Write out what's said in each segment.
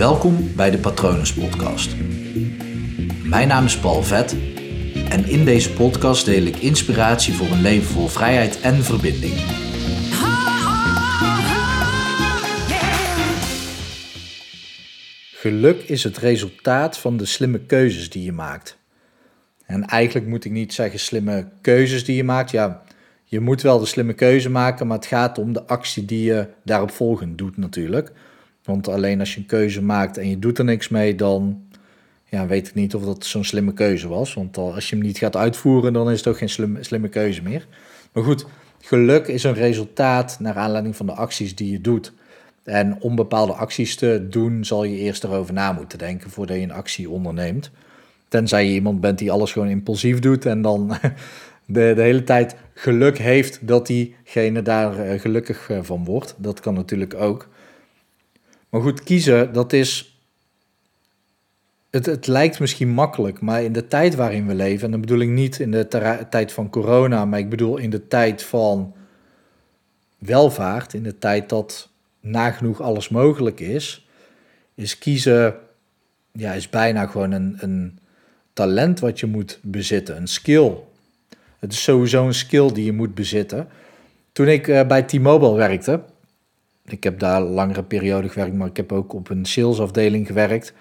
Welkom bij de Patronus Podcast. Mijn naam is Paul Vet en in deze podcast deel ik inspiratie voor een leven vol vrijheid en verbinding. Geluk is het resultaat van de slimme keuzes die je maakt. En eigenlijk moet ik niet zeggen slimme keuzes die je maakt. Ja, je moet wel de slimme keuze maken, maar het gaat om de actie die je daarop volgend doet natuurlijk. Want alleen als je een keuze maakt en je doet er niks mee, dan ja, weet ik niet of dat zo'n slimme keuze was. Want als je hem niet gaat uitvoeren, dan is het ook geen slimme, slimme keuze meer. Maar goed, geluk is een resultaat naar aanleiding van de acties die je doet. En om bepaalde acties te doen, zal je eerst erover na moeten denken voordat je een actie onderneemt. Tenzij je iemand bent die alles gewoon impulsief doet en dan de, de hele tijd geluk heeft dat diegene daar eh, gelukkig eh, van wordt. Dat kan natuurlijk ook. Maar goed, kiezen, dat is. Het, het lijkt misschien makkelijk, maar in de tijd waarin we leven, en dan bedoel ik niet in de tijd van corona, maar ik bedoel in de tijd van welvaart, in de tijd dat nagenoeg alles mogelijk is, is kiezen, ja, is bijna gewoon een, een talent wat je moet bezitten, een skill. Het is sowieso een skill die je moet bezitten. Toen ik uh, bij T-Mobile werkte, ik heb daar langere periode gewerkt, maar ik heb ook op een salesafdeling gewerkt.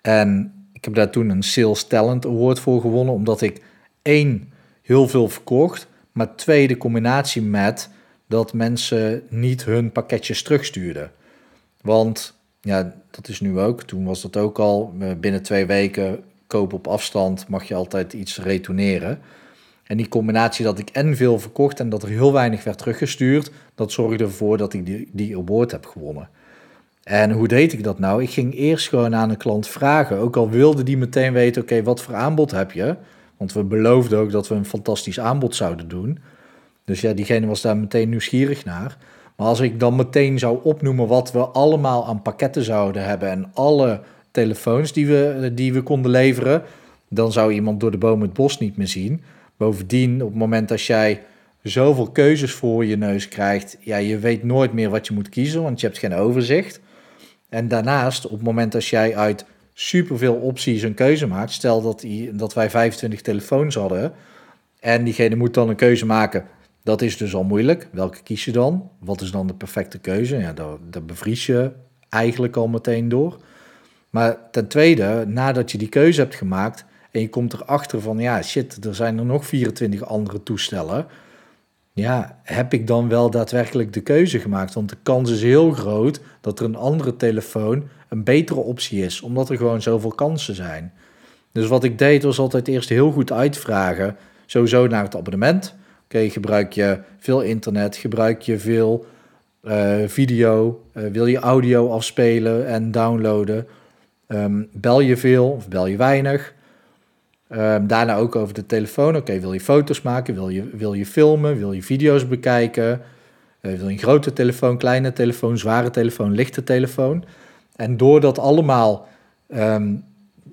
En ik heb daar toen een Sales Talent Award voor gewonnen, omdat ik één, heel veel verkocht, maar twee, de combinatie met dat mensen niet hun pakketjes terugstuurden. Want ja, dat is nu ook, toen was dat ook al, binnen twee weken koop op afstand mag je altijd iets retourneren. En die combinatie dat ik en veel verkocht en dat er heel weinig werd teruggestuurd, dat zorgde ervoor dat ik die, die award heb gewonnen. En hoe deed ik dat nou? Ik ging eerst gewoon aan een klant vragen, ook al wilde die meteen weten, oké, wat voor aanbod heb je? Want we beloofden ook dat we een fantastisch aanbod zouden doen. Dus ja, diegene was daar meteen nieuwsgierig naar. Maar als ik dan meteen zou opnoemen wat we allemaal aan pakketten zouden hebben en alle telefoons die we, die we konden leveren, dan zou iemand door de boom het bos niet meer zien. Bovendien, op het moment dat jij zoveel keuzes voor je neus krijgt, ja, je weet nooit meer wat je moet kiezen, want je hebt geen overzicht. En daarnaast, op het moment dat jij uit superveel opties een keuze maakt, stel dat, die, dat wij 25 telefoons hadden en diegene moet dan een keuze maken, dat is dus al moeilijk. Welke kies je dan? Wat is dan de perfecte keuze? Ja, daar, daar bevries je eigenlijk al meteen door. Maar ten tweede, nadat je die keuze hebt gemaakt, en je komt erachter van, ja, shit, er zijn er nog 24 andere toestellen. Ja, heb ik dan wel daadwerkelijk de keuze gemaakt? Want de kans is heel groot dat er een andere telefoon een betere optie is, omdat er gewoon zoveel kansen zijn. Dus wat ik deed was altijd eerst heel goed uitvragen, sowieso naar het abonnement. Oké, gebruik je veel internet, gebruik je veel uh, video, uh, wil je audio afspelen en downloaden, um, bel je veel of bel je weinig. Um, daarna ook over de telefoon. Oké, wil je foto's maken? Wil je, wil je filmen? Wil je video's bekijken? Uh, wil je een grote telefoon, kleine telefoon, zware telefoon, lichte telefoon? En door dat allemaal um,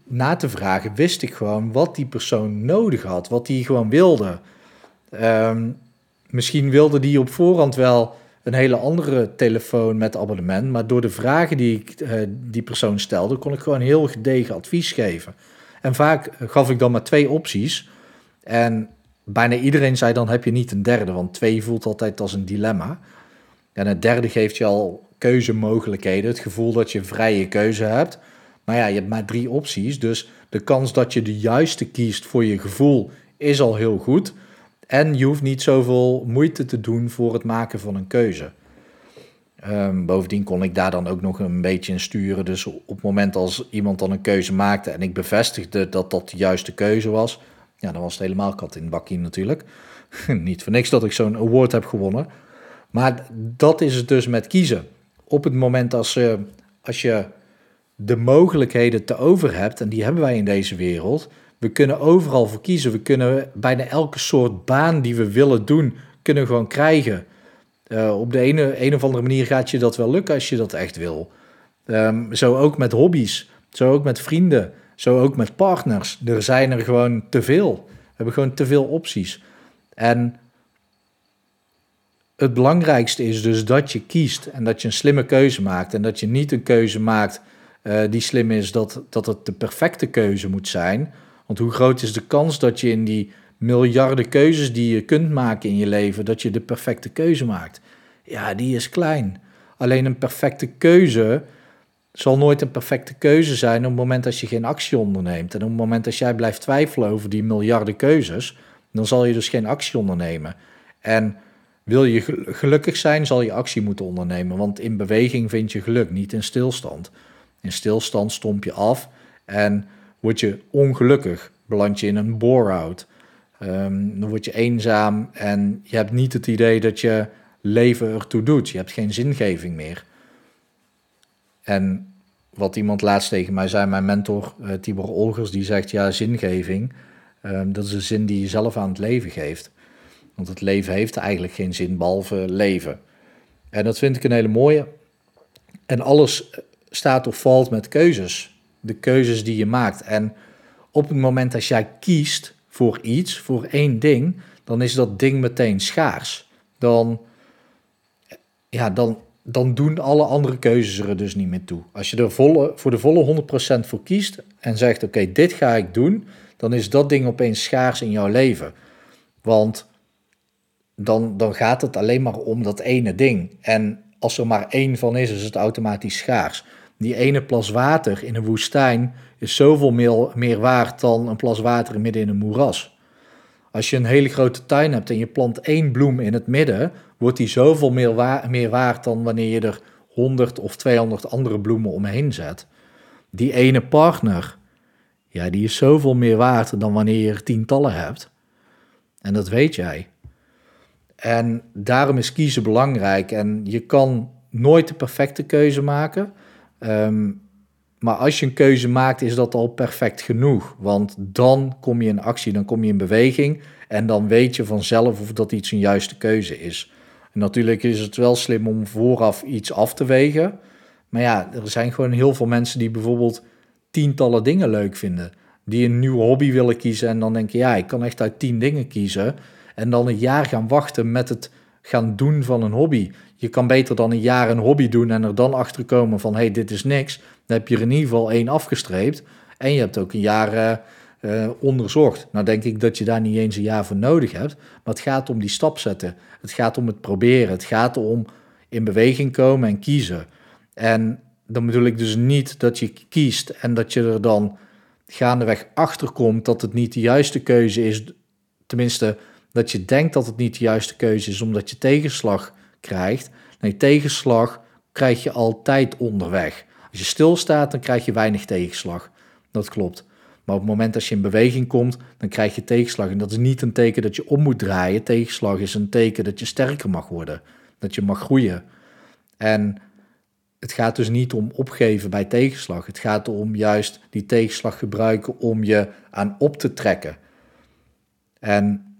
na te vragen, wist ik gewoon wat die persoon nodig had, wat hij gewoon wilde. Um, misschien wilde die op voorhand wel een hele andere telefoon met abonnement, maar door de vragen die ik uh, die persoon stelde, kon ik gewoon heel gedegen advies geven. En vaak gaf ik dan maar twee opties. En bijna iedereen zei dan heb je niet een derde, want twee voelt altijd als een dilemma. En het derde geeft je al keuzemogelijkheden, het gevoel dat je vrije keuze hebt. Maar ja, je hebt maar drie opties, dus de kans dat je de juiste kiest voor je gevoel is al heel goed. En je hoeft niet zoveel moeite te doen voor het maken van een keuze. Um, bovendien kon ik daar dan ook nog een beetje in sturen. Dus op het moment als iemand dan een keuze maakte en ik bevestigde dat dat de juiste keuze was, ja, dan was het helemaal kat in het bakkie natuurlijk. Niet voor niks dat ik zo'n award heb gewonnen. Maar dat is het dus met kiezen. Op het moment als, uh, als je de mogelijkheden te over hebt, en die hebben wij in deze wereld, we kunnen overal voor kiezen. We kunnen bijna elke soort baan die we willen doen, kunnen gewoon krijgen. Uh, op de ene, een of andere manier gaat je dat wel lukken als je dat echt wil. Um, zo ook met hobby's, zo ook met vrienden, zo ook met partners. Er zijn er gewoon te veel. We hebben gewoon te veel opties. En het belangrijkste is dus dat je kiest en dat je een slimme keuze maakt. En dat je niet een keuze maakt eh, die slim is dat, dat het de perfecte keuze moet zijn. Want hoe groot is de kans dat je in die miljarden keuzes die je kunt maken in je leven, dat je de perfecte keuze maakt? Ja, die is klein. Alleen een perfecte keuze zal nooit een perfecte keuze zijn op het moment dat je geen actie onderneemt. En op het moment dat jij blijft twijfelen over die miljarden keuzes, dan zal je dus geen actie ondernemen. En wil je gelukkig zijn, zal je actie moeten ondernemen. Want in beweging vind je geluk, niet in stilstand. In stilstand stomp je af en word je ongelukkig. Beland je in een bore-out. Ehm, dan word je eenzaam en je hebt niet het idee dat je leven ertoe doet. Je hebt geen zingeving meer. En wat iemand laatst tegen mij zei, mijn mentor uh, Tibor Olgers, die zegt ja, zingeving, ehm, dat is de zin die je zelf aan het leven geeft. Want het leven heeft eigenlijk geen zin behalve leven. En dat vind ik een hele mooie. En alles staat of valt met keuzes. De keuzes die je maakt. En op het moment dat jij kiest voor iets, voor één ding, dan is dat ding meteen schaars. Dan, ja, dan, dan doen alle andere keuzes er dus niet meer toe. Als je er volle, voor de volle 100% voor kiest en zegt: Oké, dit ga ik doen, dan is dat ding opeens schaars in jouw leven. Want dan, dan gaat het alleen maar om dat ene ding. En als er maar één van is, is het automatisch schaars. Die ene plas water in een woestijn is zoveel meer, waard dan een plas water midden in een moeras. Als je een hele grote tuin hebt en je plant één bloem in het midden, wordt die zoveel meer, meer waard dan wanneer je er 100 of 200 andere bloemen omheen zet. Die ene partner, ja, die is zoveel meer waard dan wanneer je er tientallen hebt. En dat weet jij. En daarom is kiezen belangrijk. En je kan nooit de perfecte keuze maken. Ehm, maar als je een keuze maakt, is dat al perfect genoeg. Want dan kom je in actie, dan kom je in beweging. En dan weet je vanzelf of dat iets een juiste keuze is. Natuurlijk is het wel slim om vooraf iets af te wegen. Maar ja, er zijn gewoon heel veel mensen die bijvoorbeeld tientallen dingen leuk vinden. Die een nieuwe hobby willen kiezen en dan denken, ja, ik kan echt uit tien dingen kiezen. En dan een jaar gaan wachten met het gaan doen van een hobby. Je kan beter dan een jaar een hobby doen en er dan achter komen van, hey, dit is niks. Dan heb je er in ieder geval één afgestreept. En je hebt ook een jaar uh, onderzocht. Nou denk ik dat je daar niet eens een jaar voor nodig hebt. Maar het gaat om die stap zetten. Het gaat om het proberen. Het gaat om in beweging komen en kiezen. En dan bedoel ik dus niet dat je kiest en dat je er dan gaandeweg achter komt dat het niet de juiste keuze is. Tenminste, dat je denkt dat het niet de juiste keuze is omdat je tegenslag krijgt. Nee, tegenslag krijg je altijd onderweg. Als je stilstaat, dan krijg je weinig tegenslag. Dat klopt. Maar op het moment dat je in beweging komt, dan krijg je tegenslag. En dat is niet een teken dat je om moet draaien. Tegenslag is een teken dat je sterker mag worden. Dat je mag groeien. En het gaat dus niet om opgeven bij tegenslag. Het gaat om juist die tegenslag gebruiken om je aan op te trekken. En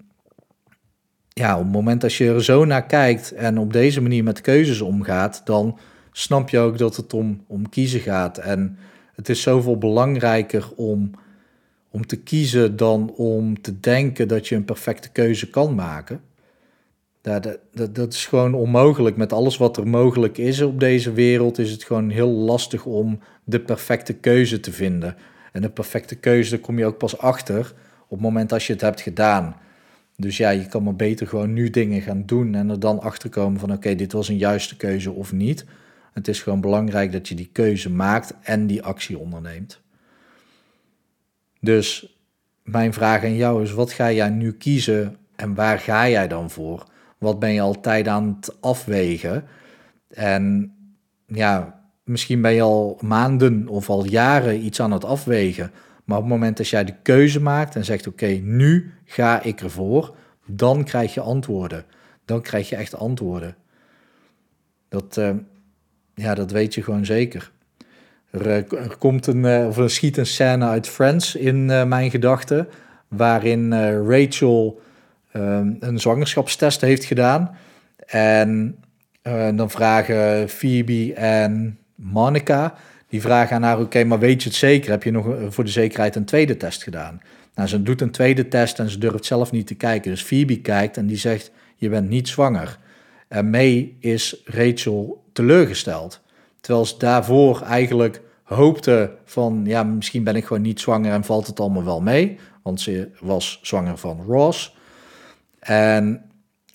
ja, op het moment dat je er zo naar kijkt en op deze manier met keuzes omgaat, dan snap je ook dat het om, om kiezen gaat. En het is zoveel belangrijker om, om te kiezen dan om te denken dat je een perfecte keuze kan maken. Dat, dat, dat is gewoon onmogelijk. Met alles wat er mogelijk is op deze wereld, is het gewoon heel lastig om de perfecte keuze te vinden. En de perfecte keuze, daar kom je ook pas achter op het moment als je het hebt gedaan. Dus ja, je kan maar beter gewoon nu dingen gaan doen en er dan achter komen van oké, dit was een juiste keuze of niet. Het is gewoon belangrijk dat je die keuze maakt en die actie onderneemt. Dus mijn vraag aan jou is: wat ga jij nu kiezen en waar ga jij dan voor? Wat ben je altijd aan het afwegen? En ja, misschien ben je al maanden of al jaren iets aan het afwegen. Maar op het moment dat jij de keuze maakt en zegt: Oké, nu ga ik ervoor, dan krijg je antwoorden. Dan krijg je echt antwoorden. Dat, uh, ja, dat weet je gewoon zeker. Er, eh, er komt een, uh, of er schiet een scène uit Friends in mijn gedachten, waarin Rachel ehm, een zwangerschapstest heeft gedaan. En dan vragen Phoebe en Monica die vragen aan haar, oké, maar weet je het zeker? Heb je nog voor de zekerheid een tweede test gedaan? Nou, ze doet een tweede test en ze durft zelf niet te kijken. Dus Phoebe kijkt en die zegt, je bent niet zwanger. En mee is Rachel teleurgesteld. Terwijl ze daarvoor eigenlijk hoopte van, ja, misschien ben ik gewoon niet zwanger en valt het allemaal wel mee. Want ze was zwanger van Ross. En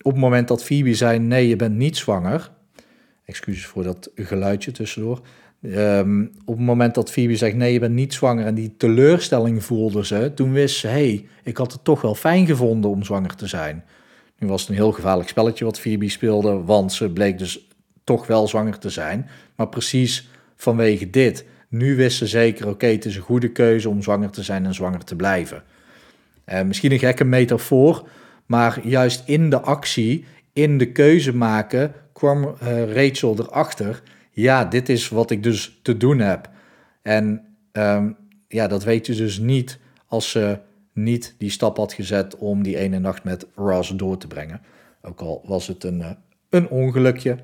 op het moment dat Phoebe zei, nee, je bent niet zwanger. Excuses voor dat geluidje tussendoor. Ehm, op het moment dat Phoebe zegt, nee, je bent niet zwanger. En die teleurstelling voelde ze. Toen wist ze, hey, ik had het toch wel fijn gevonden om zwanger te zijn. Nu was het een heel gevaarlijk spelletje wat Phoebe speelde. Want ze bleek dus toch wel zwanger te zijn. Maar precies vanwege dit. Nu wist ze zeker, oké, het is een goede keuze om zwanger te zijn en zwanger te blijven. Uh, misschien een gekke metafoor, maar juist in de actie, in de keuze maken, kwam uh, Rachel erachter. Ja, dit is wat ik dus te doen heb. En um, ja, dat weet je dus niet als ze niet die stap had gezet om die ene nacht met Ross door te brengen. Ook al was het een, uh, een ongelukje.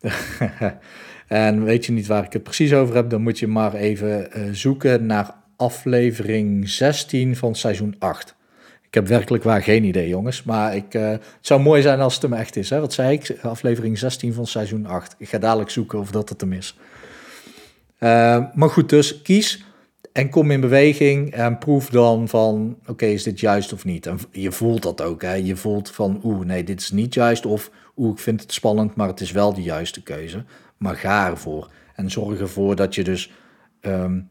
en weet je niet waar ik het precies over heb, dan moet je maar even uh, zoeken naar aflevering 16 van seizoen 8. Ik heb werkelijk waar geen idee, jongens. Maar ik, uh, het zou mooi zijn als het hem echt is. Hè? Wat zei ik? Aflevering 16 van seizoen 8. Ik ga dadelijk zoeken of dat het hem is. Uh, maar goed, dus kies en kom in beweging en proef dan van, oké, is dit juist of niet? En je voelt dat ook, hè? Je voelt van, oeh, nee, dit is niet juist. Of, oeh, ik vind het spannend, maar het is wel de juiste keuze. Maar ga ervoor. En zorg ervoor dat je dus um,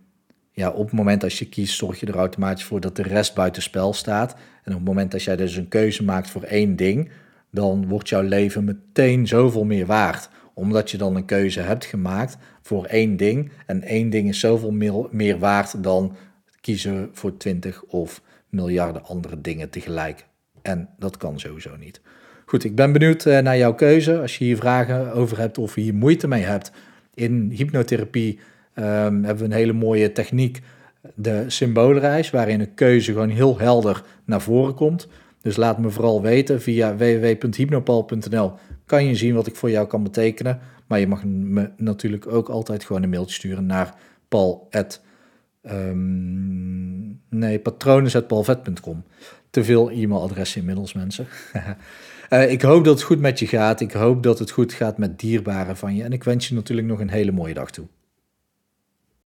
ja, op het moment dat je kiest, zorg je er automatisch voor dat de rest buitenspel staat. En op het moment dat jij dus een keuze maakt voor één ding, dan wordt jouw leven meteen zoveel meer waard. Omdat je dan een keuze hebt gemaakt voor één ding. En één ding is zoveel meer, meer waard dan kiezen voor twintig of miljarden andere dingen tegelijk. En dat kan sowieso niet. Goed, ik ben benieuwd eh, naar jouw keuze. Als je hier vragen over hebt of je hier moeite mee hebt in hypnotherapie hebben we een hele mooie techniek, de symboolreis, waarin een keuze gewoon heel helder naar voren komt. Dus laat me vooral weten via www.hypnopal.nl kan je zien wat ik voor jou kan betekenen. Maar je mag me natuurlijk ook altijd gewoon een mailtje sturen naar paul. Um, nee, patronen.palvet.com. Te veel e-mailadressen inmiddels, mensen. uh, ik hoop dat het goed met je gaat. Ik hoop dat het goed gaat met dierbaren van je. En ik wens je natuurlijk nog een hele mooie dag toe.